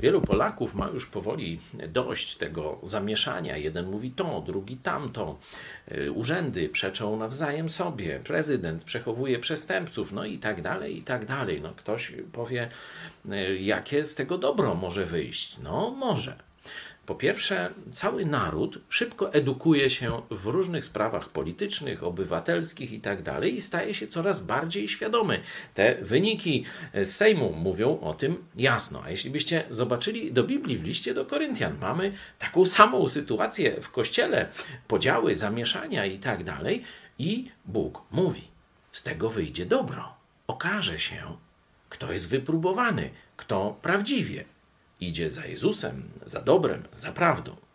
Wielu Polaków ma już powoli dość tego zamieszania. Jeden mówi to, drugi tamto. Y, urzędy przeczą nawzajem sobie. Prezydent przechowuje przestępców, no i tak dalej, i tak dalej. No, ktoś powie, y, jakie z tego dobro może wyjść. No, może. Po pierwsze, cały naród szybko edukuje się w różnych sprawach politycznych, obywatelskich itd. Tak i staje się coraz bardziej świadomy. Te wyniki Sejmu mówią o tym jasno. A jeśli byście zobaczyli do Biblii w liście do Koryntian, mamy taką samą sytuację w kościele, podziały, zamieszania itd. Tak I Bóg mówi: z tego wyjdzie dobro. Okaże się, kto jest wypróbowany, kto prawdziwie idzie za Jezusem, za dobrem, za prawdą.